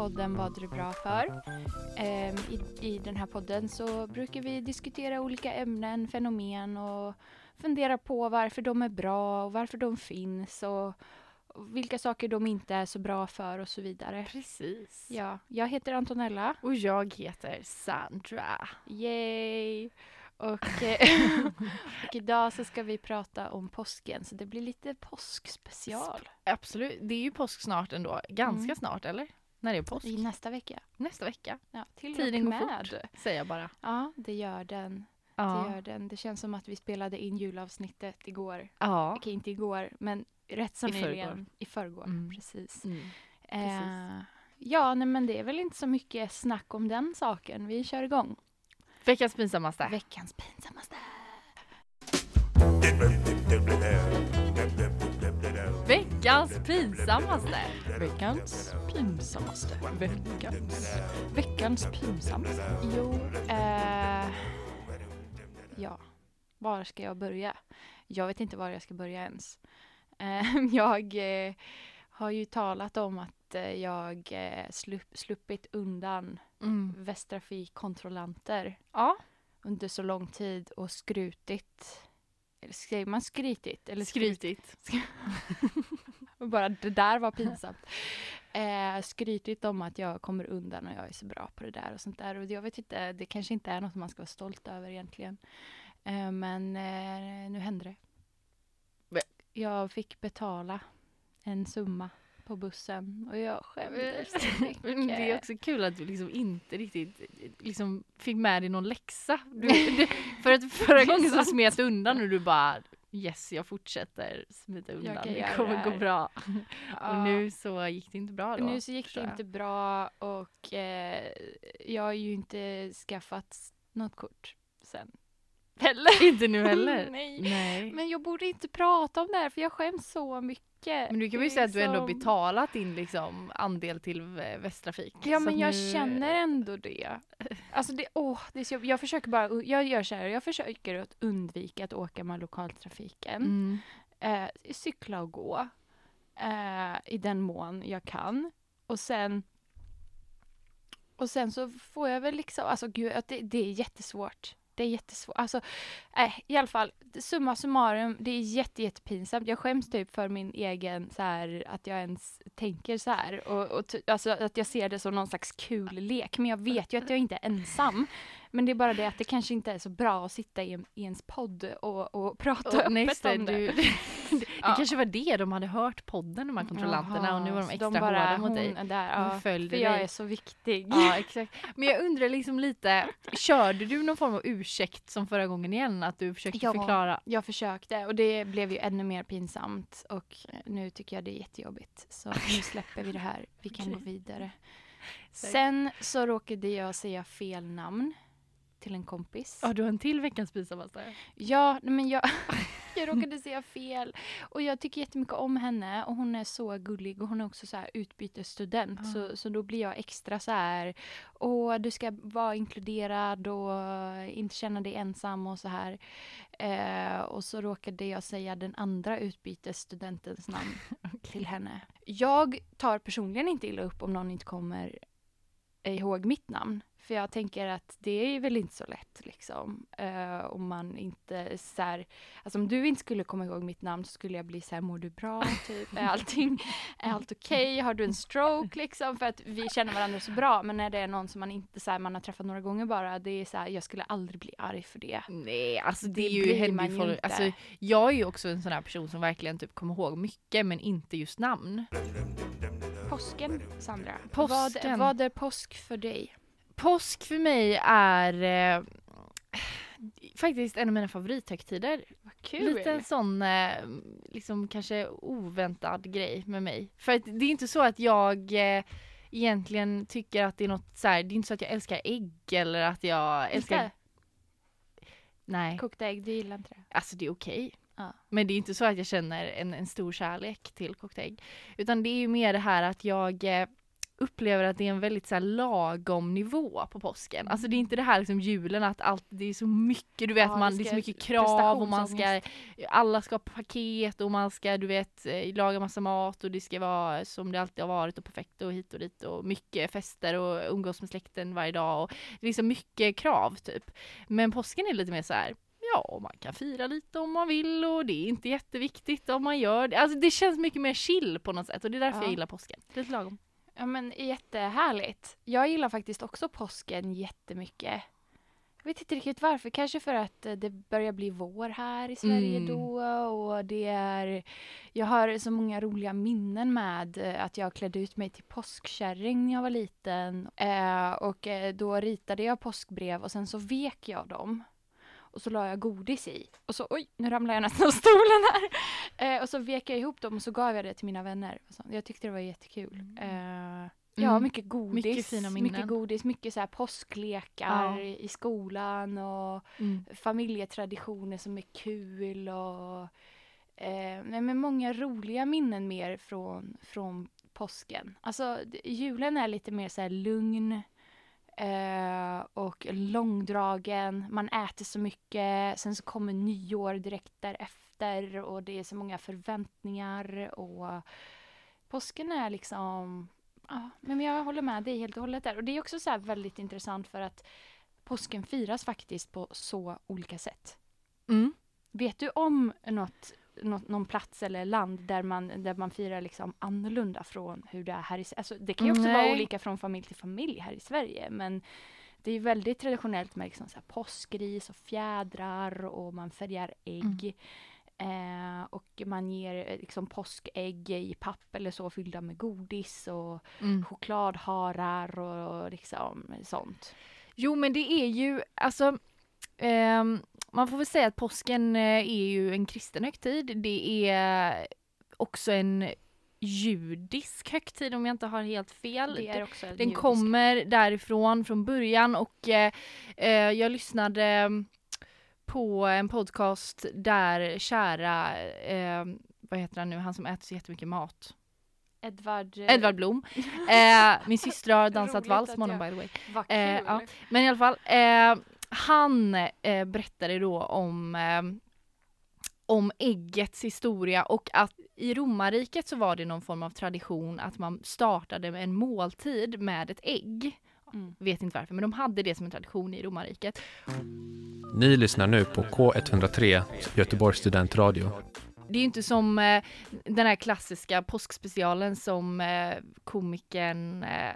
Podden Vad är du bra för? Ehm, i, I den här podden så brukar vi diskutera olika ämnen, fenomen och fundera på varför de är bra och varför de finns och, och vilka saker de inte är så bra för och så vidare. Precis. Ja, jag heter Antonella. Och jag heter Sandra. Yay! Och, eh, och idag så ska vi prata om påsken så det blir lite påskspecial. Absolut. Det är ju påsk snart ändå. Ganska Mm. snart eller? När är det påsk? I nästa vecka. Nästa vecka. Ja, till Tiden och går fort. Säger jag bara. Ja, det gör den. Det Ja. gör den. Det känns som att vi spelade in julavsnittet igår. Ja. Okej, inte igår, men rätt så I nyligen. förrgår. I förrgår. Mm. Precis. Mm. Eh, ja, nej, men det är väl inte så mycket snack om den saken. Vi kör igång. Veckans pinsammaste. Veckans pinsammaste. Veckans pinsammaste. Veckans pinsammaste. Veckans. Veckans pinsammaste. Jo, eh, ja. Var ska jag börja? Jag vet inte var jag ska börja ens. Eh, jag eh, har ju talat om att eh, jag eh, slupp, sluppit undan Mm. Västtrafikkontrollanter Ja. under så lång tid och skrutit. Eller säger man skrytit? Eller Skrytigt. Bara det där var pinsamt. Eh, skrytit om att jag kommer undan och jag är så bra på det där och sånt där. Och jag vet inte, det kanske inte är något man ska vara stolt över egentligen. Eh, men eh, nu hände det. Jag fick betala en summa på bussen och jag skämdes. Men det är också kul att du liksom inte riktigt liksom fick med dig någon läxa. Du, du, för att förra gången så smet undan och du bara Yes, jag fortsätter smita undan. Det kommer det gå här." bra. Ja. Och nu så gick det inte bra då. Nu så gick det inte bra och eh, jag har ju inte skaffat något kort sen. Heller. Inte nu heller. Nej. Nej. Men jag borde inte prata om det här för jag skäms så mycket. Men du kan är säga att du ändå liksom- betalat din liksom andel till Vä- Västtrafik. Ja men jag nu- känner ändå det. Alltså det, åh, det är så, jag försöker bara, jag gör så här, jag försöker att undvika att åka med lokaltrafiken. Mm. Eh, cykla och gå. Eh, I den mån jag kan. Och sen och sen så får jag väl liksom, alltså gud, det, det är jättesvårt. Det är jättesvårt. Alltså, äh, i alla fall, summa summarum, det är jätte, jättepinsamt. Jag skäms typ för min egen, så här, att jag ens tänker så här. Och, och alltså att jag ser det som någon slags kul lek. Men jag vet ju att jag inte är ensam. Men det är bara det att det kanske inte är så bra att sitta i, en, i ens podd och, och prata Och, öppet om det. du, det, det Ja. kanske var det, de hade hört podden de här kontrollanterna och nu var de Jaha, extra så bara, hårda mot dig. är Där, De ja, för jag dig. är så viktig. Ja exakt. Men jag undrar liksom lite, körde du någon form av ursäkt som förra gången igen? Att du försökte Ja. förklara? Jag försökte och det blev ju ännu mer pinsamt och nu tycker jag det är jättejobbigt. Så nu släpper vi det här. Vi kan gå Okej. vidare. Sen så råkade jag säga fel namn till en kompis. Ja du har en till veckans pinsammaste. Ja, men jag, jag råkade säga fel. Och jag tycker jättemycket om henne och hon är så gullig och hon är också så här utbytesstudent. Ah. Så, så då blir jag extra så här, åh du ska vara inkluderad och inte känna dig ensam och så här. Eh, och så råkade jag säga den andra utbytesstudentens namn till henne. Jag tar personligen inte illa upp om någon inte kommer ihåg mitt namn. För jag tänker att det är väl inte så lätt liksom. Eh, om man inte så här, alltså om du inte skulle komma ihåg mitt namn så skulle jag bli så här, mår du bra? Typ, är allting, är allt okej? Har du en stroke liksom? För att vi känner varandra så bra. Men när det är någon som man inte så här, man har träffat några gånger bara, det är så här, jag skulle aldrig bli arg för det. Nej alltså det, Det är ju händer ju inte. alltså, Jag är ju också en sån här person som verkligen typ kommer ihåg mycket men inte just namn. Påsken, Sandra. Påsken. Vad, vad är påsk för dig? Påsk för mig är... Eh, faktiskt en av mina favorithögtider. Vad kul! Lite en sån, eh, liksom kanske oväntad grej med mig. För att det är inte så att jag eh, egentligen tycker att det är något så här, det är inte så att jag älskar ägg eller att jag älskar... Inte? Nej, Kokta ägg, du gillar inte det? alltså det är okej. Ja. Men det är inte så att jag känner en, en stor kärlek till kokta ägg. Utan det är ju mer det här att jag eh, upplever att det är en väldigt så här, lagom nivå på påsken. Alltså det är inte det här liksom julen att allt, det är så mycket, du vet Ja, man, det är så mycket krav och man ska, alla ska ha paket och man ska du vet eh, laga massa mat och det ska vara som det alltid har varit och perfekt och hit och dit och mycket fester och umgås med släkten varje dag och det är liksom mycket krav typ. Men påsken är lite mer så här Ja, man kan fira lite om man vill och det är inte jätteviktigt om man gör det. Alltså det känns mycket mer chill på något sätt och det är därför Ja. jag gillar påsken. Lite lagom. Ja men jättehärligt. Jag gillar faktiskt också påsken jättemycket. Jag vet inte riktigt varför, kanske för att eh, det börjar bli vår här i Sverige Mm. då och det är Jag har så många roliga minnen med eh, att jag klädde ut mig till påskkärring när jag var liten eh, och eh, då ritade jag påskbrev och sen så vek jag dem och så la jag godis i och så oj, nu ramlar jag nästan av stolen här. Eh, och så vek jag ihop dem och så gav jag det till mina vänner. Och så. Jag tyckte det var jättekul. Eh, Ja, Mm. mycket godis. Mycket fina minnen. Mycket godis, mycket så här påsklekar Ja. i skolan och Mm. familjetraditioner som är kul och eh, nej, men många roliga minnen mer från, från påsken. Alltså julen är lite mer så här lugn eh, och långdragen. Man äter så mycket. Sen så kommer nyår direkt därefter och det är så många förväntningar och påsken är liksom Ja, men jag håller med dig helt och hållet där. Och det är också så väldigt intressant för att påsken firas faktiskt på så olika sätt. Mm. Vet du om något, något, någon plats eller land där man, där man firar liksom annorlunda från hur det är här i Sverige? Alltså, det kan ju också vara Nej. olika från familj till familj här i Sverige. Men det är väldigt traditionellt med liksom så här påskris och fjädrar och man färgar ägg. Eh, och man ger eh, liksom påskägg i papp eller så fyllda med godis och Mm. chokladharar och, och liksom sånt. Jo men det är ju, alltså ehm, man får väl säga att påsken eh, är ju en kristen högtid. Det är också en judisk högtid om jag inte har helt fel. Det är också en Den kommer därifrån från början och eh, eh, jag lyssnade på en podcast där kära, eh, vad heter han nu, han som äter så jättemycket mat. Edvard, eh, Edvard Blom. Eh, min syster har dansat vals med honom by the way. Eh, ja. Men i alla fall, eh, han eh, berättade då om, om äggets historia och att i romarriket så var det någon form av tradition att man startade en måltid med ett ägg. Mm. Vet inte varför, men de hade det som en tradition i romarriket. Ni lyssnar nu på K103, Göteborgs studentradio. Det är ju inte som eh, den här klassiska påskspecialen som eh, komikern, eh,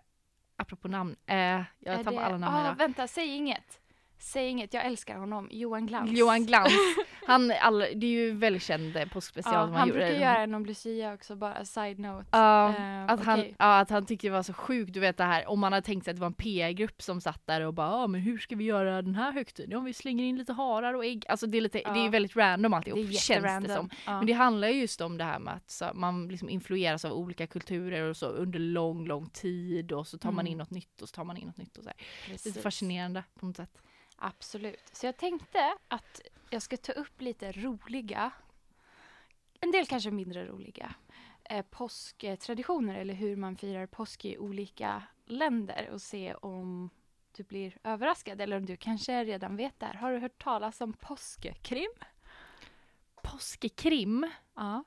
apropå namn, eh, jag Är tappar alla namn ah, idag. Vänta, säg inget! Säg inget, jag älskar honom. Johan Glans. Johan Glans. Han, all, det är ju väldigt känd eh, påskspecial Ja, som han brukar göra en om Lucia också, bara side note. Ja, Eh, att, han, okej. ja, att han tyckte det var så sjukt, du vet det här, om man hade tänkt sig att det var en PR-grupp som satt där och bara, ja men hur ska vi göra den här högtiden? Ja, vi slänger in lite harar och ägg, alltså det är, lite, det är Ja. väldigt random Det alltihop, är känns det som. Ja. Men det handlar ju just om det här med att så, man liksom influeras av olika kulturer och så under lång, lång tid och så tar man Mm. in något nytt och så tar man in något nytt och så här. Lite fascinerande på något sätt. Absolut. Så jag tänkte att jag ska ta upp lite roliga, en del kanske mindre roliga, eh, påsktraditioner eller hur man firar påsk i olika länder och se om du blir överraskad eller om du kanske redan vet det här. Har du hört talas om påskkrim? Påskekrim, Ja.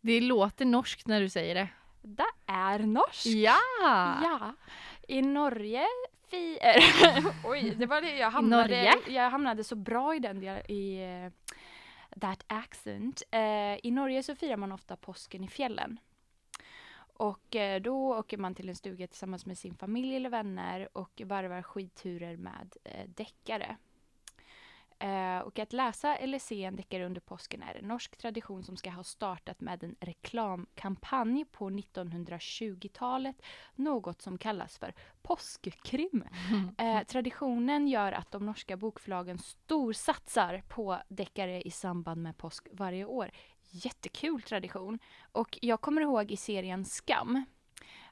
det låter norskt när du säger det. Det är norskt. Ja! Ja. I Norge fi... Oj, det var det jag hamnade, jag hamnade så bra i den i eh, that accent. Eh, I Norge så firar man ofta påsken i fjällen. Och eh, då åker man till en stuga tillsammans med sin familj eller vänner och varvar skidturer med eh, däckare. Eh, och att läsa eller se en deckare under påsken är en norsk tradition som ska ha startat med en reklamkampanj på 1920-talet. Något som kallas för påskkrim. Eh, traditionen gör att de norska bokförlagen storsatsar på deckare i samband med påsk varje år. Jättekul tradition. Och jag kommer ihåg i serien Skam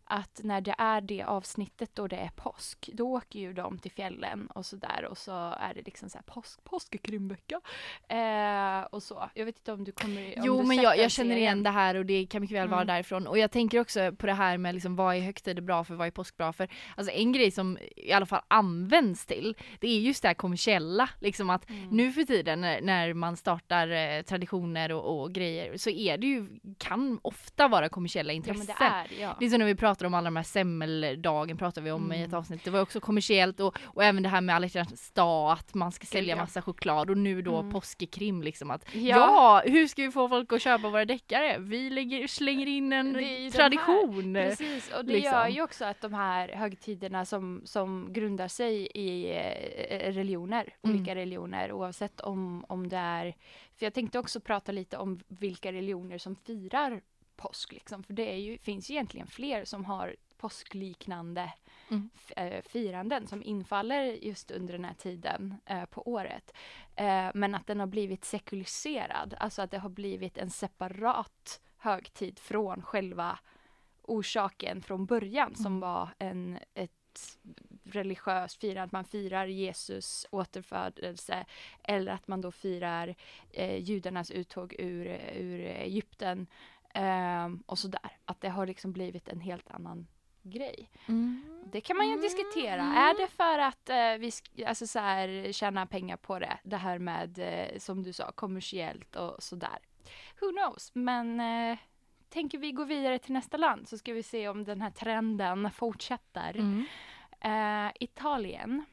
att när det är det avsnittet då det är påsk, då åker ju de till fjällen och sådär och så är det liksom såhär påsk, påskekrimvecka. Eh, och så. Jag vet inte om du kommer om Jo du men jag, jag känner igen det här och det kan mycket väl vara Mm. därifrån. Och jag tänker också på det här med liksom vad är högtider bra för, vad är påsk bra för? Alltså en grej som i alla fall används till, det är just det här kommersiella. Liksom att Mm. nu för tiden när, när man startar eh, traditioner och, och grejer så är det ju, kan ofta vara kommersiella Ja intressen. men det är ja. Det är som när vi pratar om alla de här semmeldagen pratar vi om i ett Mm. avsnitt. Det var också kommersiellt och, och även det här med alla hjärtans dag att man ska sälja ja. massa choklad och nu då Mm. påskekrim liksom att Ja. ja. hur ska vi få folk att köpa våra deckare? Vi lägger, slänger in en tradition. Precis, och det liksom. gör ju också att de här högtiderna som, som grundar sig i eh, religioner, Mm. olika religioner oavsett om, om det är... För jag tänkte också prata lite om vilka religioner som firar påsk liksom, för det är ju, finns ju egentligen fler som har påskliknande Mm. eh, firanden som infaller just under den här tiden eh, på året. Eh, men att den har blivit sekuliserad, alltså att det har blivit en separat högtid från själva orsaken från början som Mm. var en, ett religiöst firande, att man firar Jesus återfödelse eller att man då firar eh, judarnas uttåg ur, ur Egypten eh, och sådär. Att det har liksom blivit en helt annan grej. Mm. Det kan man ju diskutera. Är det för att eh, vi alltså så här, tjäna pengar på det? Det här med, eh, som du sa, kommersiellt och sådär. Who knows? Men eh, tänker vi gå vidare till nästa land så ska vi se om den här trenden fortsätter. Mm. Italien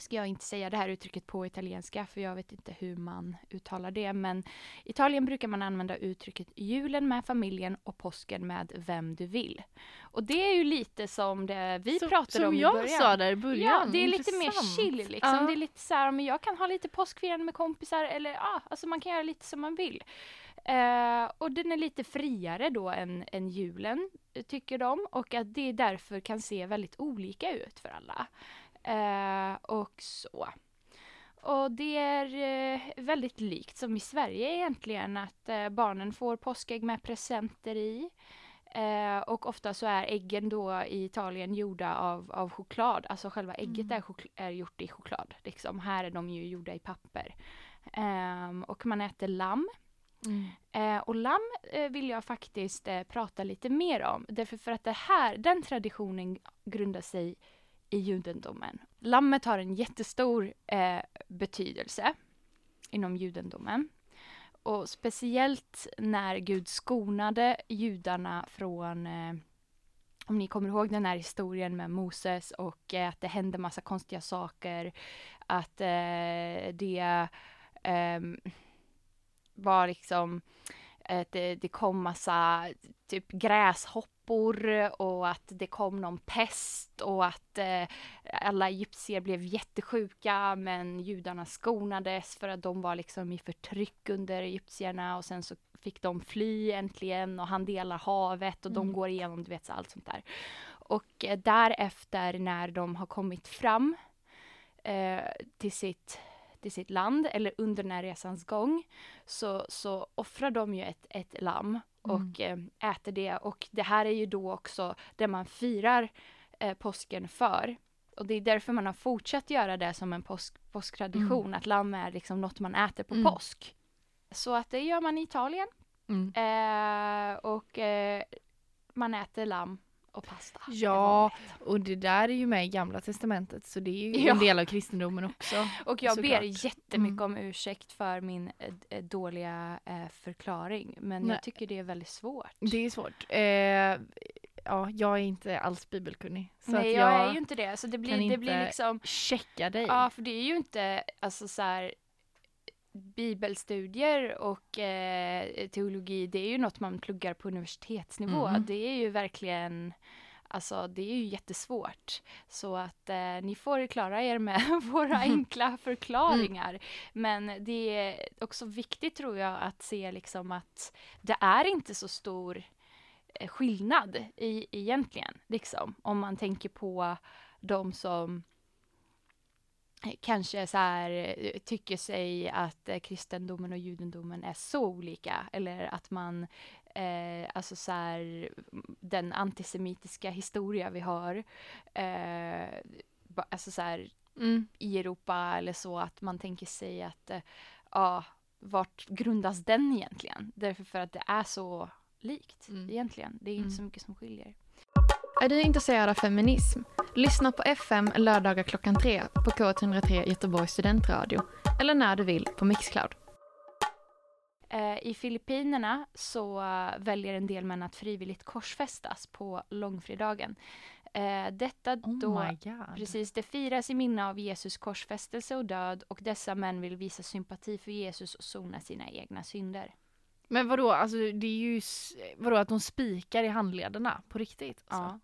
ska jag inte säga det här uttrycket på italienska för jag vet inte hur man uttalar det men i Italien brukar man använda uttrycket julen med familjen och påsken med vem du vill. Och det är ju lite som det vi Så- pratade som om i jag början. sa där i början. Ja, det är lite mer Intressant. chill liksom. Ja. Det är lite så här, men jag kan ha lite påskfirande med kompisar eller ja, alltså man kan göra lite som man vill. Eh, och den är lite friare då än, än julen, eh, tycker de. Och att det därför kan se väldigt olika ut för alla. Eh, och så. Och det är eh, väldigt likt som i Sverige egentligen att eh, barnen får påskägg med presenter i. Och ofta så är äggen då i Italien gjorda av, av choklad. Alltså själva ägget är, chokl- är gjort i choklad. Liksom. Här är de ju gjorda i papper. Ehm, och man äter lamm. Mm. Eh, och lamm eh, vill jag faktiskt eh, prata lite mer om. Därför för att det här, den traditionen grundar sig i judendomen. Lammet har en jättestor eh, betydelse inom judendomen. Och speciellt när Gud skonade judarna från eh, om ni kommer ihåg den här historien med Moses och eh, att det hände massa konstiga saker. Att eh, det eh, var liksom eh, att det, det kom massa typ gräshoppor och att det kom någon pest och att eh, alla egyptier blev jättesjuka men judarna skonades för att de var liksom i förtryck under egyptierna och sen så fick de fly äntligen och han delar havet och de Mm. går igenom du vet allt sånt där. Och eh, därefter när de har kommit fram eh, till sitt till sitt land eller under den här resans gång så, så offrar de ju ett, ett lamm och eh, äter det och det här är ju då också det man firar eh, påsken för. Och det är därför man har fortsatt göra det som en påsk, påsktradition, att lamm är liksom något man äter på Mm. påsk. Så att det gör man i Italien Mm. eh, och eh, man äter lamm och pasta. Ja, och det där är ju med i gamla testamentet så det är ju Ja. en del av kristendomen också. Och jag Såklart. ber jättemycket Mm. om ursäkt för min eh, eh, dåliga eh, förklaring. Men Nej. jag tycker det är väldigt svårt. Det är svårt. Eh, ja, jag är inte alls bibelkunnig. Så Nej, att jag, jag, är ju inte det. Så det blir, kan det blir liksom... checka dig. Ja, för det är ju inte alltså så här bibelstudier och eh, teologi, det är ju något man pluggar på universitetsnivå. Mm. Det är ju verkligen Alltså det är ju jättesvårt. Så att eh, ni får klara er med våra enkla förklaringar. Men det är också viktigt tror jag att se liksom att det är inte så stor eh, skillnad i, egentligen. Liksom, om man tänker på de som kanske så här, eh, tycker sig att eh, kristendomen och judendomen är så olika eller att man eh, alltså så här, den antisemitiska historia vi har eh, alltså så här, Mm. i Europa eller så att man tänker sig att eh, ja, vart grundas den egentligen? Därför för att det är så likt Mm. egentligen. Det är inte Mm. så mycket som skiljer. Är du intresserad av feminism? Lyssna på FM lördagar klockan tre på K103 Göteborgs studentradio eller när du vill på Mixcloud. Eh, I Filippinerna så eh, väljer en del män att frivilligt korsfästas på långfredagen. Eh, detta Oh då god. Precis, det firas i minne av Jesus korsfästelse och död och dessa män vill visa sympati för Jesus och sona sina egna synder. Men vadå, alltså det är ju, vadå att de spikar i handlederna på riktigt? Alltså. Ja.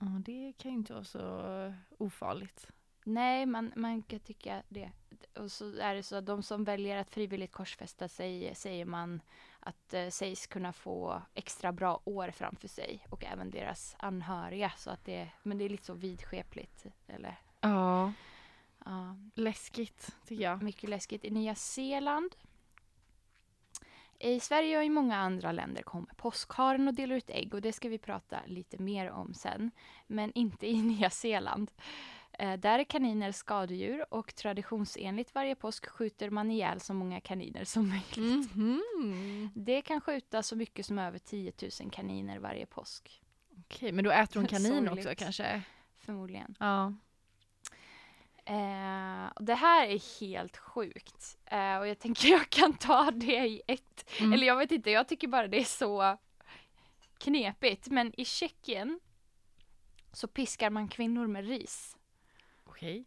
Ja, det kan ju inte vara så ofarligt. Nej, man, man kan tycka det. Och så är det så att de som väljer att frivilligt korsfästa sig säger man att eh, sägs kunna få extra bra år framför sig och även deras anhöriga. Så att det, men det är lite så vidskepligt. Eller, Ja, ja, läskigt tycker jag. mycket läskigt. I Nya Zeeland i Sverige och i många andra länder kommer påskharen och delar ut ägg och det ska vi prata lite mer om sen. Men inte i Nya Zeeland. Eh, där är kaniner skadedjur och traditionsenligt varje påsk skjuter man ihjäl så många kaniner som möjligt. Mhm. Det kan skjuta så mycket som över 10 000 kaniner varje påsk. Okej, men då äter hon kanin Sorgligt. också kanske? Förmodligen. Ja. Eh, det här är helt sjukt. Eh, och jag tänker jag kan ta det i ett Mm. Eller jag vet inte, jag tycker bara det är så knepigt. Men i Tjeckien så piskar man kvinnor med ris. Okej.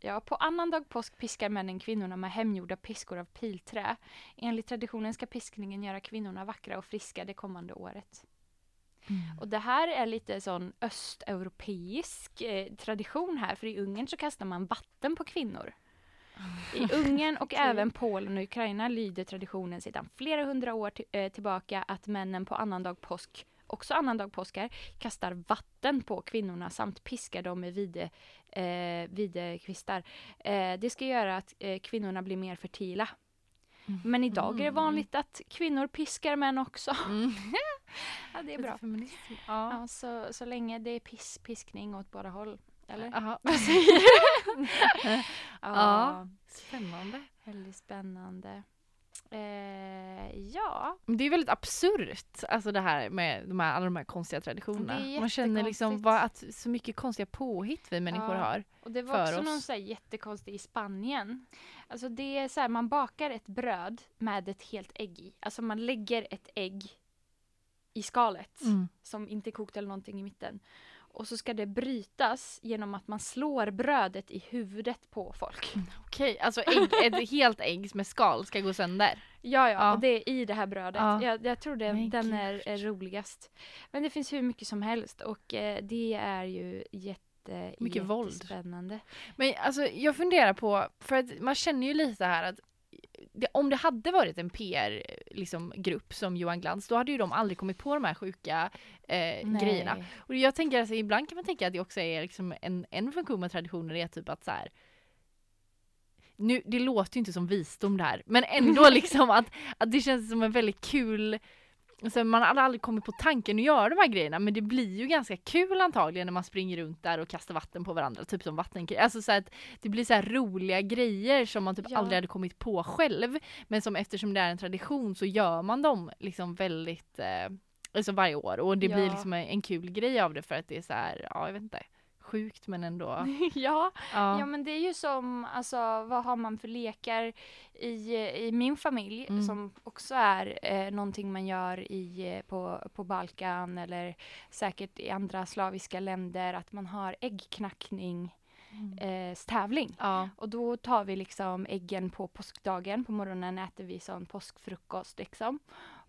Ja, på annandag påsk piskar männen kvinnorna med hemgjorda piskor av pilträ. Enligt traditionen ska piskningen göra kvinnorna vackra och friska det kommande året. Och det här är lite sån östeuropeisk eh, tradition här, för i Ungern så kastar man vatten på kvinnor. I Ungern och även Polen och Ukraina lyder traditionen sedan flera hundra år eh, tillbaka att männen på annandag påsk, också annandag påskar, kastar vatten på kvinnorna samt piskar dem med vide, eh, videkvistar. Eh, det ska göra att eh, kvinnorna blir mer fertila. Men idag är det Mm. vanligt att kvinnor piskar män också. Mm. Ja, det är bra. Feminism. Ja. Ja, så, så länge det är piss, piskning åt båda håll. Eller? Jaha. Vad säger du? ja, Ja. Spännande. väldigt spännande. Eh, ja, Men Det är väldigt absurt, alltså det här med de här, alla de här konstiga traditionerna. Man känner liksom vad, att så mycket konstiga påhitt vi människor Ja. har. och det var också oss. någon så här jättekonstig i Spanien. Alltså det är så här, man bakar ett bröd med ett helt ägg i. Alltså man lägger ett ägg i skalet som inte är kokt eller någonting i mitten. Och så ska det brytas genom att man slår brödet i huvudet på folk. Okej, alltså ägg, ett helt ägg med skal ska gå sönder. Ja, ja, Ja. och det är i det här brödet. Ja. Jag, jag tror det, Men den är, är roligast. Men det finns hur mycket som helst och eh, det är ju jätte, Mycket våld. Men alltså jag funderar på, för att man känner ju lite här att det, om det hade varit en PR-grupp liksom, som Johan Glans, då hade ju de aldrig kommit på de här sjuka eh, grejerna. Och jag tänker alltså, ibland kan man tänka att det också är liksom en, en funktion med traditioner är typ att så här. Nu, det låter ju inte som visdom det här, men ändå liksom att, att det känns som en väldigt kul Alltså man hade aldrig kommit på tanken att göra de här grejerna men det blir ju ganska kul antagligen när man springer runt där och kastar vatten på varandra, typ som vattenkrig. Alltså så att det blir så roliga grejer som man typ Ja. aldrig hade kommit på själv. Men som eftersom det är en tradition så gör man dem liksom väldigt, eh, alltså varje år. Och det blir Ja. liksom en, en kul grej av det för att det är så här, ja jag vet inte, sjukt men ändå. ja, Ja. ja, men det är ju som, alltså vad har man för lekar i, i min familj Mm. som också är eh, någonting man gör i, eh, på, på Balkan eller säkert i andra slaviska länder, att man har äggknackning eh, tävling. ja. Och då tar vi liksom äggen på påskdagen. På morgonen äter vi sån påskfrukost liksom.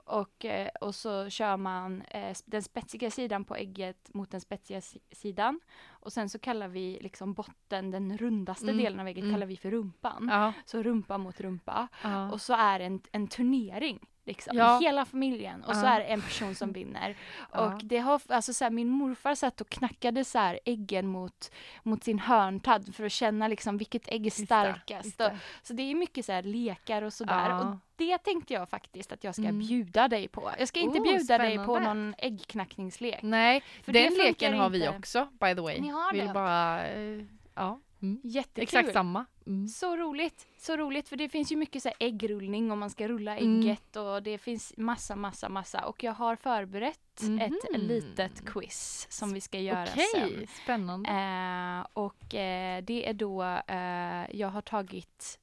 Och, eh, och så kör man eh, den spetsiga sidan på ägget mot den spetsiga si- sidan. Och sen så kallar vi liksom botten, den rundaste Mm, delen av ägget, mm. kallar vi för rumpan. Ja. Så rumpa mot rumpa. ja. Och så är det en, en turnering. Liksom, Ja. Hela familjen. Och så är det en person som vinner. Och det har, alltså så här, min morfar satt och knackade så här äggen mot, mot sin hörntand för att känna liksom vilket ägg är Just det, starkast. just Och, det. så det är mycket så här lekar och sådär. Och det tänkte jag faktiskt att jag ska Mm. bjuda dig på. Jag ska inte Oh, bjuda dig på spännande. någon äggknackningslek. Nej, För det den leken har vi inte. också by the way. Har Vill det? bara, eh, ja. Mm. Jättekul. Exakt samma. Mm. Så roligt, så roligt för det finns ju mycket så här äggrullning om man ska rulla Mm. ägget och det finns massa, massa, massa och jag har förberett Mhm. ett litet quiz som vi ska göra Okej, sen. spännande. Eh, och eh, det är då eh, jag har tagit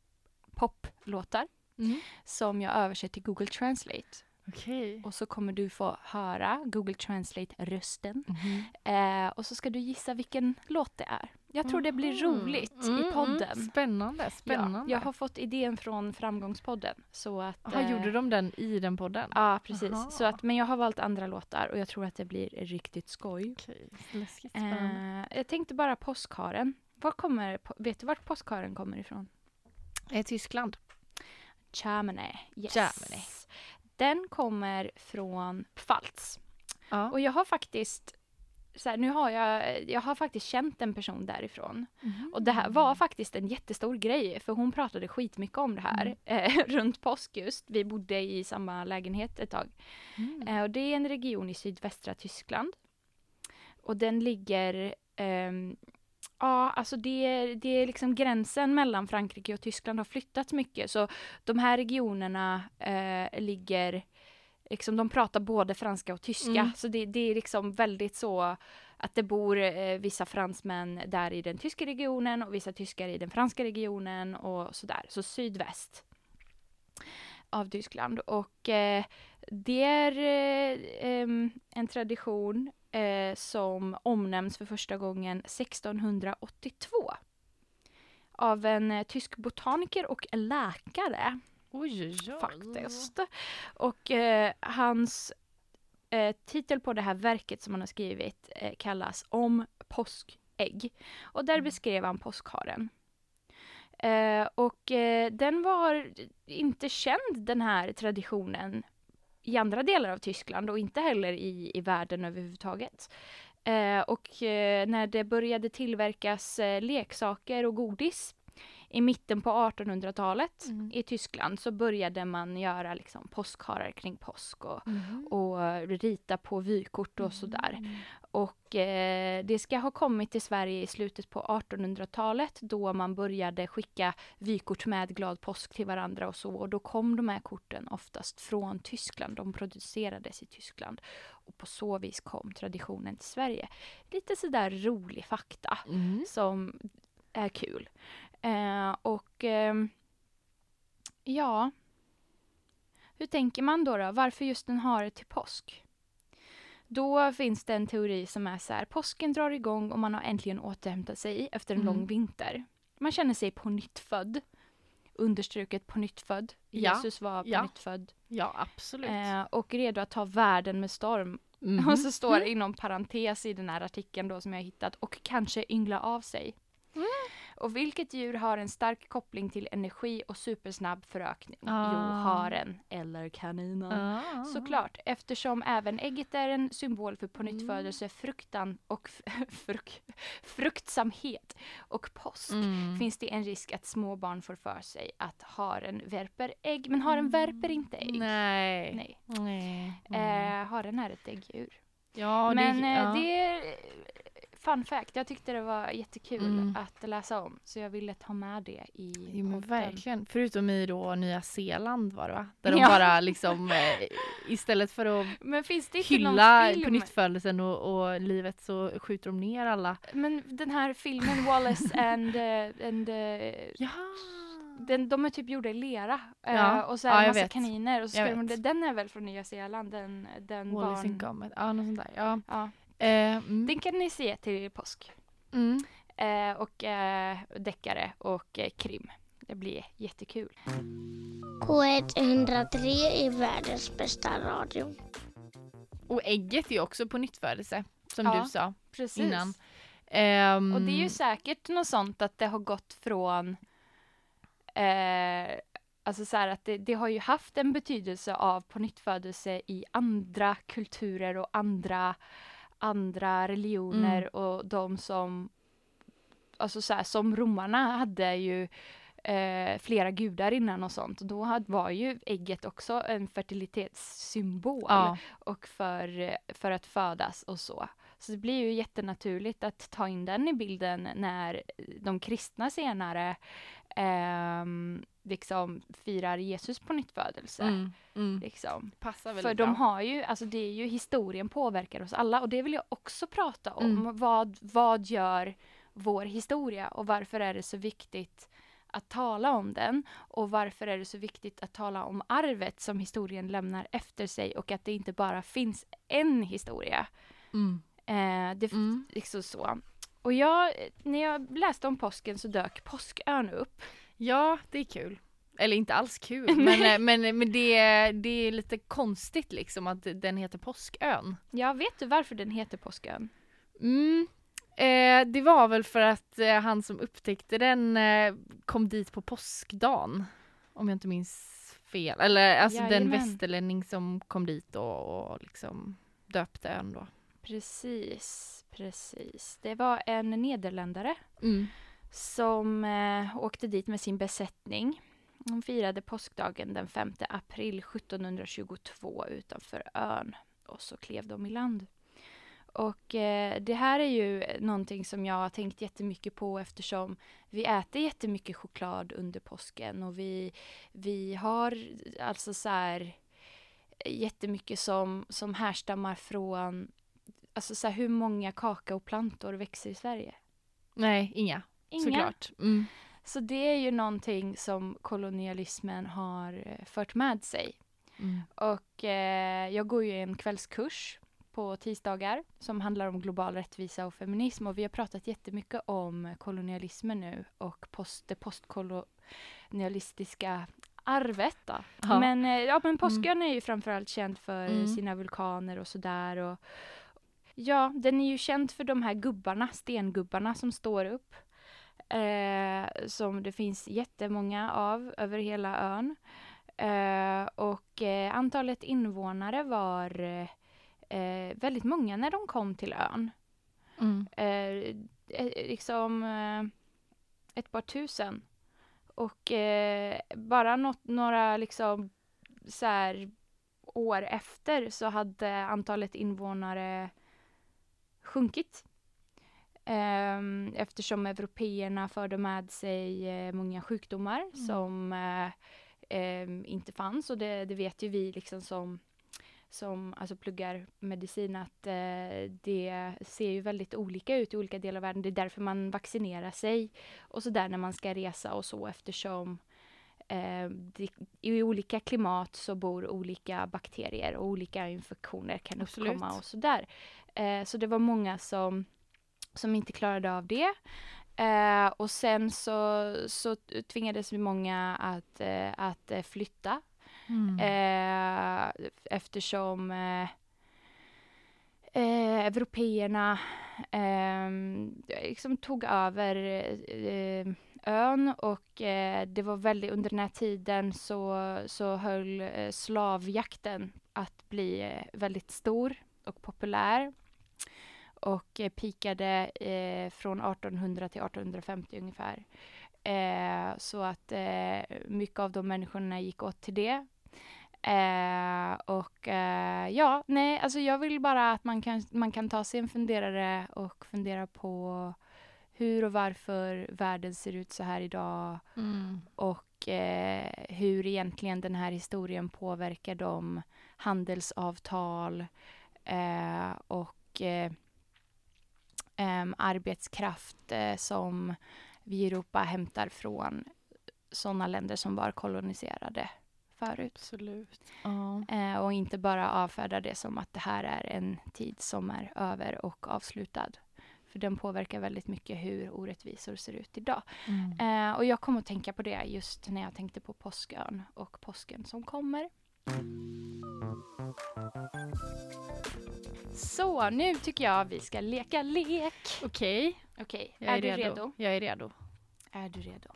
poplåtar Mm. som jag översätter till Google Translate Okej. och så kommer du få höra Google Translate rösten Mhm. eh, och så ska du gissa vilken låt det är. Jag tror det blir roligt Mm, i podden. Mm, spännande, spännande. Ja, jag har fått idén från Framgångspodden. Så att, Aha, eh, gjorde de den i den podden? Ja, precis. Aha. Så att, men jag har valt andra låtar och jag tror att det blir riktigt skoj. Okej, läskigt. Eh, jag tänkte bara påskharen. Var kommer, vet du vart påskharen kommer ifrån? Eh, Tyskland. Germany. Yes. Germany. Den kommer från Pfalz. Ja. Och jag har faktiskt så här, nu har jag, jag har faktiskt känt en person därifrån. Och det här var faktiskt en jättestor grej för hon pratade skitmycket om det här eh, runt påsk just. Vi bodde i samma lägenhet ett tag. Mm. Eh, och det är en region i sydvästra Tyskland. Och den ligger ehm, Ja, alltså det, det är liksom gränsen mellan Frankrike och Tyskland har flyttats mycket. Så de här regionerna eh, ligger, liksom de pratar både franska och tyska. Mm. Så det, det är liksom väldigt så att det bor eh, vissa fransmän där i den tyska regionen och vissa tyskar i den franska regionen och sådär. Så sydväst av Tyskland. Och eh, det är eh, en tradition eh, som omnämns för första gången 1682 av en eh, tysk botaniker och läkare Oj, oj, oj. faktiskt. Och eh, hans eh, titel på det här verket som han har skrivit eh, kallas Om påskägg. Och där Mm. beskrev han påskharen. Eh, och eh, den var inte känd den här traditionen i andra delar av Tyskland och inte heller i, i världen överhuvudtaget. Eh, och eh, när det började tillverkas eh, leksaker och godis i mitten på 1800-talet Mm. i Tyskland så började man göra liksom påskharar kring påsk och, Mhm. och rita på vykort och sådär. Mm. Och eh, det ska ha kommit till Sverige i slutet på 1800-talet då man började skicka vykort med glad påsk till varandra och så. Och då kom de här korten oftast från Tyskland. De producerades i Tyskland. Och på så vis kom traditionen till Sverige. Lite sådär rolig fakta Mm. som är kul. Eh, och ehm, ja, hur tänker man då, då? Varför just en hare till påsk? Då finns det en teori som är så här, påsken drar igång och man har äntligen återhämtat sig efter en Mm. lång vinter. Man känner sig på nytt född. Understruket på nytt född. Ja, Jesus var på ja. nytt född. Ja, absolut. Eh, och redo att ta världen med storm. Mhm. Och så står det inom parentes i den här artikeln då som jag hittat och kanske yngla av sig. Mm. Och vilket djur har en stark koppling till energi och supersnabb förökning? Ah. Jo, haren eller kaninen. Ah. Såklart, eftersom även ägget är en symbol för pånyttfödelse, fruktan och fruk fruktsamhet och påsk Mm. finns det en risk att små barn får för sig att haren värper ägg. Men haren värper inte ägg. Mm. Nej. Nej. Nej. Mm. Eh, haren är ett äggdjur. ja, Men det, eh, ja. det är fun fact. Jag tyckte det var jättekul Mm. att läsa om. Så jag ville ta med det i Jo men podden. verkligen. Förutom i då Nya Zeeland var det va? Där de Ja. bara liksom eh, istället för att Men finns det inte hylla på nyttfödelsen och, och livet så skjuter de ner alla. Men den här filmen Wallace and... eh, and eh, Ja. den, de är typ gjorda i lera. Ja. och så är Ja, det jag massa vet. kaniner. Och så ska de, den är väl från Nya Zeeland? Den, den Wallace and barn... Gromit. Ja, något sånt där. Ja. Eh, mm. Den kan ni se till påsk. Mm. Eh, och eh, deckare och eh, krim. Det blir jättekul. K103 är världens bästa radio. Och ägget är också på nyttfödelse, som Ja, du sa Precis. innan. Ehm, Och det är ju säkert något sånt att det har gått från eh, Alltså så här att det, det har ju haft en betydelse av på nyttfödelse i andra kulturer och andra, andra religioner Mm. och de som Alltså så här, som romarna hade ju eh, flera gudar innan och sånt. Då hade, var ju ägget också en fertilitetssymbol ja, och för, för att födas och så. Så det blir ju jättenaturligt att ta in den i bilden när de kristna senare ehm, liksom firar Jesus på nyttfödelse. mm, mm. Liksom. Passar För de bra. har ju, alltså det är ju historien påverkar oss alla och det vill jag också prata om. Mm. Vad, vad gör vår historia och varför är det så viktigt att tala om den och varför är det så viktigt att tala om arvet som historien lämnar efter sig och att det inte bara finns en historia. Mm. Eh, det Mm. liksom så. Och jag, när jag läste om påsken så dök påskön upp. Ja, det är kul. Eller inte alls kul, men, men, men det, är- det är lite konstigt liksom att den heter Påskön. Ja, vet du varför den heter påskön? Mm. Eh, det var väl för att eh, han som upptäckte den eh, kom dit på påskdagen. Om jag inte minns fel. Eller alltså den Jajamän. västerlänning som kom dit och, och liksom döpte ön då. Precis, precis. Det var en nederländare Mm. som eh, åkte dit med sin besättning. De firade påskdagen den 5 april 1722 utanför ön och så klev de i land. Och eh, det här är ju någonting som jag har tänkt jättemycket på eftersom vi äter jättemycket choklad under påsken och vi, vi har alltså så här jättemycket som, som härstammar från Alltså så här, hur många kakaoplantor växer i Sverige? Nej, inga. Inga. Såklart. Mm. Så det är ju någonting som kolonialismen har eh, fört med sig. Mm. Och eh, jag går ju en kvällskurs på tisdagar som handlar om global rättvisa och feminism och vi har pratat jättemycket om kolonialismen nu och post, det postkolonialistiska arvet. Då. Ja. Men, eh, ja, men Påskön är ju framförallt känd för Mm. sina vulkaner och sådär. Och, ja, den är ju känd för de här gubbarna, stengubbarna som står upp. Eh, som det finns jättemånga av över hela ön. Eh, och eh, antalet invånare var eh, väldigt många när de kom till ön. Mm. Eh, eh, liksom ett par tusen. Och bara något, några liksom så här, år efter så hade antalet invånare sjunkit. Ehm, eftersom européerna förde med sig eh, många sjukdomar som eh, ehm, inte fanns och det, det vet ju vi liksom som som alltså pluggar medicin att eh, det ser ju väldigt olika ut i olika delar av världen. Det är därför man vaccinerar sig och så där när man ska resa och så eftersom eh, det, i olika klimat så bor olika bakterier och olika infektioner kan Absolut. uppkomma och så där. Eh, så det var många som, som inte klarade av det. Eh, och sen så, så tvingades vi många att, eh, att eh, flytta Mm. Eh, eftersom eh, eh, européerna eh, liksom tog över ön och eh, det var väldigt, under den här tiden så, så höll eh, slavjakten att bli eh, väldigt stor och populär och eh, pikade eh, från 1800 till 1850 ungefär. Eh, så att eh, mycket av de människorna gick åt till det. Eh, och eh, ja, nej, alltså jag vill bara att man kan, man kan ta sig en funderare och fundera på hur och varför världen ser ut så här idag Mm. och eh, hur egentligen den här historien påverkar de handelsavtal eh, och eh, em, arbetskraft eh, som vi i Europa hämtar från sådana länder som var koloniserade förut. Absolut. Ja. Eh, och inte bara avfärda det som att det här är en tid som är över och avslutad. För den påverkar väldigt mycket hur orättvisor ser ut idag. Mm. Eh, och jag kom att tänka på det just när jag tänkte på påskön och påsken som kommer. Så, nu tycker jag vi ska leka lek. Okej, Okej, jag är, är, du redo. redo? Jag är redo. Är du redo?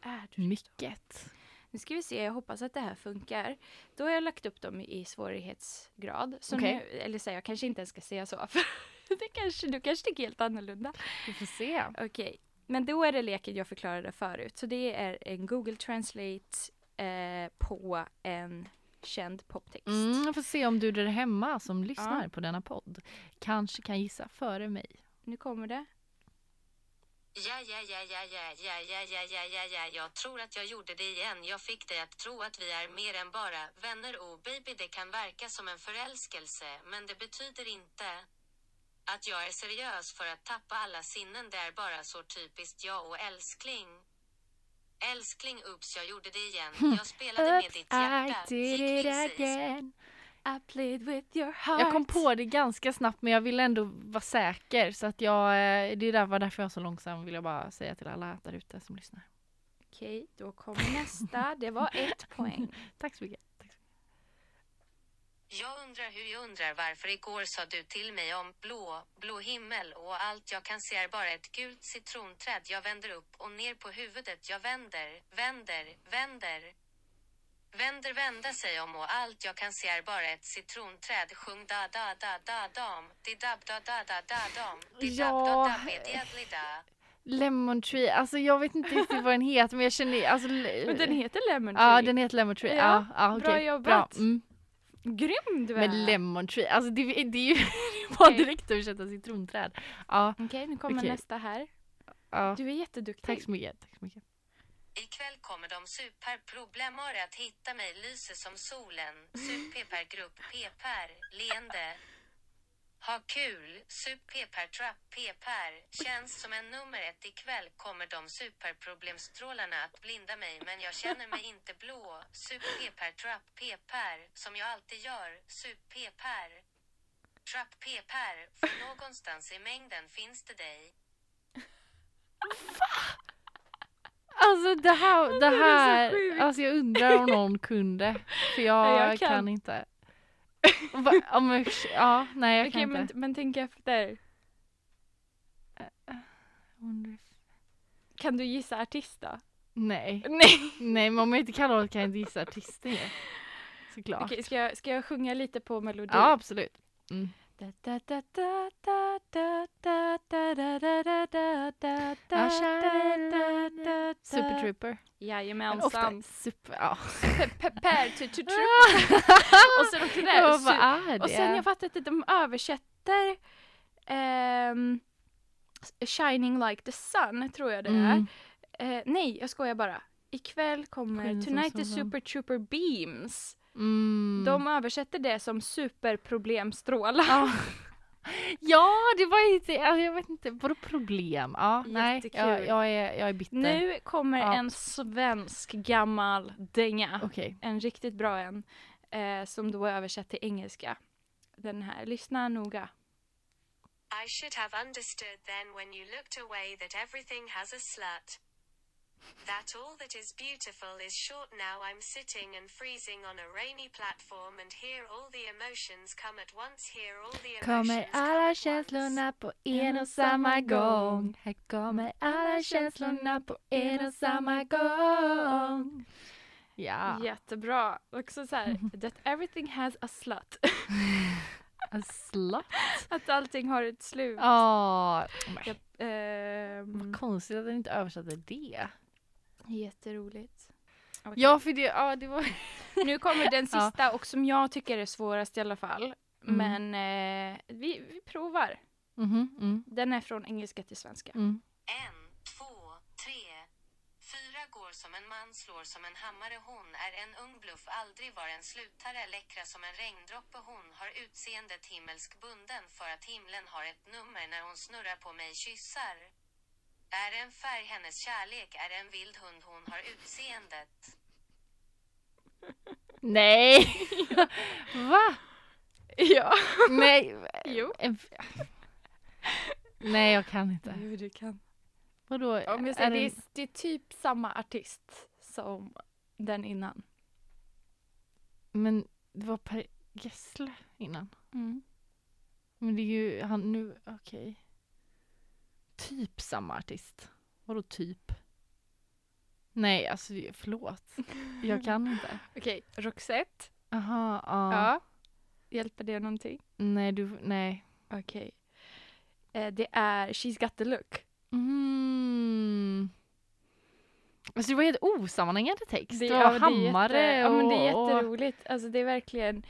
Är du redo? Mycket. Nu ska vi se, jag hoppas att det här funkar. Då har jag lagt upp dem i svårighetsgrad. Så Okej. nu, eller så här, jag kanske inte ens ska säga så. För det kanske, du kanske tycker helt annorlunda. Vi får se. Okej, men då är det leken jag förklarade förut. Så det är en Google Translate eh, på en känd poptext. Mm, jag får se om du där hemma som lyssnar Ja. på denna podd kanske kan gissa före mig. Nu kommer det. Ja, ja, ja, ja, ja, ja, ja, ja, ja, ja, ja, jag tror att jag gjorde det igen. Jag fick dig att tro att vi är mer än bara vänner. Oh baby, det kan verka som en förälskelse, men det betyder inte att jag är seriös för att tappa alla sinnen. Det är bara så typiskt jag och älskling. Älskling, ups, jag gjorde det igen. Jag spelade med ditt hjärta. Gick vilse i sig. I played with your heart. Jag kom på det ganska snabbt men jag ville ändå vara säker så att jag, eh, det är där, var därför jag var så långsam vill jag bara säga till alla där ute som lyssnar. Okej, då kommer nästa. Det var ett poäng. Tack så mycket. Jag undrar hur jag undrar varför igår sa du till mig om blå, blå himmel och allt jag kan se är bara ett gult citronträd. Jag vänder upp och ner på huvudet. Jag vänder, vänder, vänder. Vänder, vända sig om och allt jag kan se är bara ett citronträd. Sjung da da da da dam. Di dab da da da da dam. Di dab da da da. Lemon Tree, alltså jag vet inte riktigt vad den heter men jag känner alltså, Men den heter Lemon Tree. Ja den heter Lemon Tree. Ja, Ja, ja, bra okej, jobbat. Bra. Mm. Grym du är. Men Lemon Tree, alltså det, det är ju bara Okej. direkt översätta citronträd. Ja, Okej, nu kommer Okej. nästa här. ja. Du är jätteduktig. Tack så mycket. Tack så mycket. Ikväll kommer de superproblemare att hitta mig lyser som solen. Super grupp P-per, leende. Ha kul, super trapp P-per. Känns som en nummer ett ikväll kommer de superproblemstrålarna att blinda mig men jag känner mig inte blå. Super trapp P-per, som jag alltid gör. Super Trapp P-per, för någonstans i mängden finns det dig. Alltså det här, det är så här, alltså jag undrar om någon kunde. För jag, jag kan. kan. inte. Va, om jag, ja, nej jag Okej, kan men, inte. men tänk efter. Undrar if- Kan du gissa artist då? Nej, Nej. nej men om jag inte kan låta kan jag inte gissa artisten ju. Såklart. Okej, ska jag, ska jag sjunga lite på melodi? Ja absolut. Mm. Super Trooper. Jajamensan. Super, ja. Pepper to Trooper. Och sen också det där. Vad är det? Och sen jag fattar inte, de översätter Shining like the sun tror jag det är. nej, jag skojar bara. Ikväll kommer Tonight the Super Trooper Beams. Mm. De översätter det som superproblemstrålar. Ja. ja, det var inte, jag vet inte, vadå problem? Ja, nej, jag, jag, är, jag är bitter. Nu kommer Ja. en svensk gammal dänga. Okej. En riktigt bra en. Eh, som då är översatt till engelska. Den här, lyssna noga. I should have understood then when you looked away that everything has a slut. That all that is beautiful is short now. I'm sitting and freezing on a rainy platform and here all the emotions come at once. Here all the emotions Kommer alla känslorna på en och samma gång. Här kommer alla känslorna på en och samma gång. Ja. Jättebra. Också så här, that everything has a slut. En slut. att allting har ett slut. Ja, Jag, ehm, vad konstigt att den inte översatte det. Jätteroligt. Okej. Ja, för det, ja, det var... Nu kommer den Ja. sista och som jag tycker är svårast i alla fall. Mm. Men eh, vi, vi provar. Mhm, mm, Den är från engelska till svenska. mm. En, två, tre. Fyra går som en man slår som en hammare. Hon är en ung bluff, aldrig var en slutare. Läckra som en regndroppe. Hon har utseendet himmelsk bunden för att himlen har ett nummer när hon snurrar på mig kyssar. Är en färg hennes kärlek, är en vild hund. Hon har utseendet. Nej! Va? Ja. Nej. Jo. En- Nej jag kan inte. Jo, du kan. Vadå? Om jag är säger, det, det- är, det är typ samma artist som den innan. Men det var Per Gessle innan. Mm. Men det är ju han nu, okej. Typ samma artist. Vadå typ? Nej, alltså förlåt. Jag kan inte. Okej, Roxette. Aha, ja. Ja. Hjälper det någonting? Nej, du, nej. Okej. Eh, det är She's got the look. Mm. Alltså det var helt osammanhängande text. Det, ja, var men hammare jätte, Ja men det är och... jätteroligt. Alltså det är verkligen...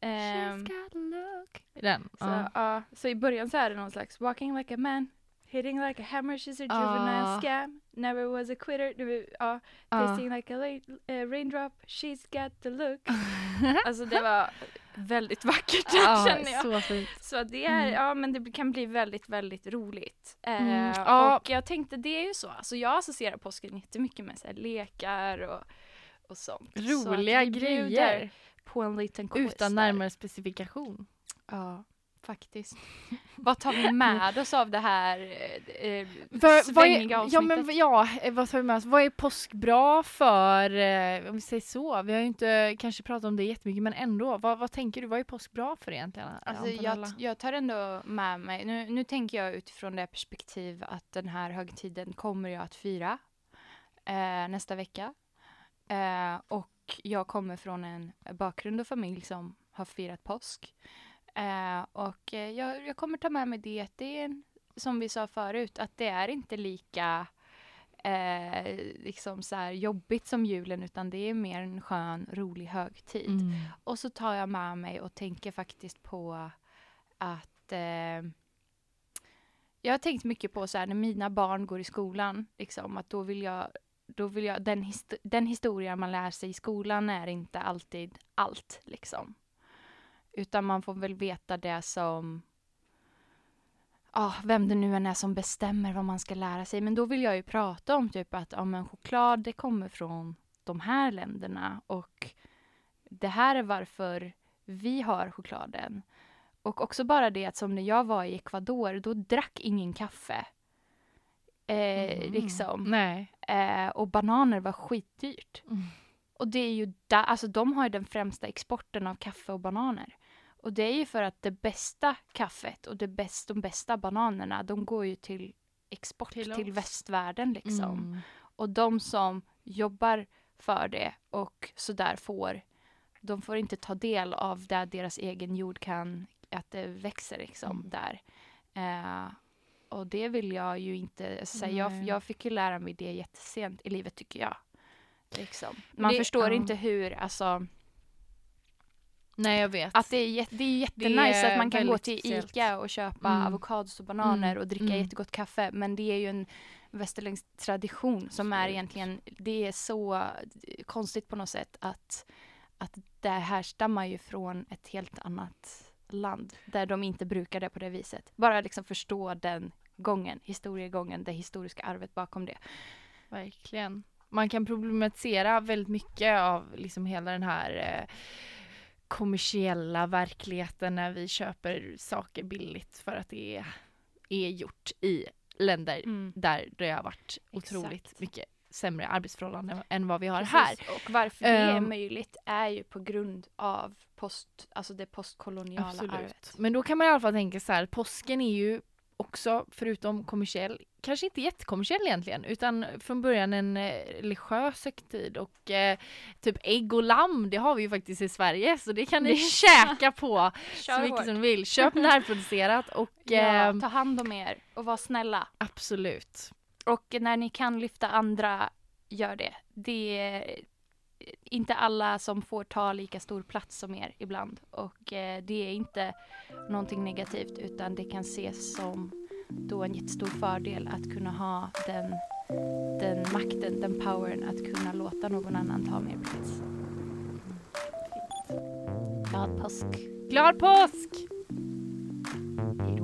She's ehm, got a look. Den, så, ja. ja, så i början så är det någon slags walking like a man, hitting like a hammer, she's a juvenile Ja. scam, never was a quitter, ja, Ja. tasting like a eh, raindrop, she's got the look. alltså det var väldigt vackert känner jag. Så fint. Så det är, Mm. ja men det kan bli väldigt, väldigt roligt. Eh, Mm. Och jag tänkte det är ju så, alltså jag associerar påsken jättemycket med så här, lekar och, och sånt. Så Roliga bjuder grejer. På en liten quiz Utan där. närmare specifikation. Ja, faktiskt. Vad tar vi med oss av det här eh, eh, För, vad svängiga är, avsnittet? ja, men, v- ja, eh, vad tar vi med oss? Vad är påsk bra för? Eh, om vi säger så. Vi har ju inte kanske pratat om det jättemycket men ändå. Vad, vad tänker du? Vad är påsk bra för egentligen? Alltså, Antonella? jag, jag tar ändå med mig, nu, nu tänker jag utifrån det perspektiv att den här högtiden kommer jag att fira eh, nästa vecka. Eh, och jag kommer från en bakgrund och familj som har firat påsk. Eh, och eh, jag, jag kommer ta med mig det, det är som vi sa förut, att det är inte lika eh, liksom så här jobbigt som julen utan det är mer en skön, rolig högtid. Mm. Och så tar jag med mig och tänker faktiskt på att eh, jag har tänkt mycket på så här när mina barn går i skolan, liksom att då vill jag, då vill jag den, hist- den historia man lär sig i skolan är inte alltid allt liksom. Utan man får väl veta det som ah, vem det nu än är som bestämmer vad man ska lära sig. Men då vill jag ju prata om typ att ja, men choklad det kommer från de här länderna och det här är varför vi har chokladen. Och också bara det att som när jag var i Ecuador, då drack ingen kaffe. Eh, Mm. liksom. Eh, och bananer var skitdyrt. Mm. Och det är ju där, alltså de har ju den främsta exporten av kaffe och bananer. Och det är ju för att det bästa kaffet och det bäst, de bästa bananerna, de går ju till export Till till, västvärlden liksom. Mm. Och de som jobbar för det och sådär får, de får inte ta del av det deras egen jord kan, att det växer liksom Mm. där. Eh, och det vill jag ju inte säga. Jag, jag fick ju lära mig det jättesent i livet tycker jag. Liksom. Man Det- förstår ja. inte hur, alltså, Nej jag vet. att det är, det är jättenice är att man kan gå till speciellt. Ica och köpa Mm. avokados och bananer Mm. och dricka Mm. jättegott kaffe. Men det är ju en västerländsk tradition som är egentligen, det är så konstigt på något sätt att, att det härstammar ju från ett helt annat land där de inte brukar det på det viset. Bara liksom förstå den gången, historiegången, det historiska arvet bakom det. Verkligen. Man kan problematisera väldigt mycket av liksom hela den här eh, kommersiella verkligheten när vi köper saker billigt för att det är, är gjort i länder där det har varit otroligt Exakt. mycket sämre arbetsförhållanden än vad vi har här. Precis. Och varför det är Ehm. möjligt är ju på grund av post, alltså det postkoloniala Absolut. arvet. Men då kan man i alla fall tänka så här, påsken är ju också, förutom kommersiell, kanske inte jättekommersiell egentligen, utan från början en eh, religiös högtid och eh, typ ägg och lamm, det har vi ju faktiskt i Sverige, så det kan ni käka på så mycket hårt. som ni vill. Köp närproducerat och Ja, ehm, ta hand om er och var snälla. absolut. Och när ni kan lyfta andra, gör det. Det är inte alla som får ta lika stor plats som er ibland. Och eh, det är inte någonting negativt utan det kan ses som då en jättestor fördel att kunna ha den, den makten, den powern att kunna låta någon annan ta mer plats. Glad påsk! Glad påsk! Hej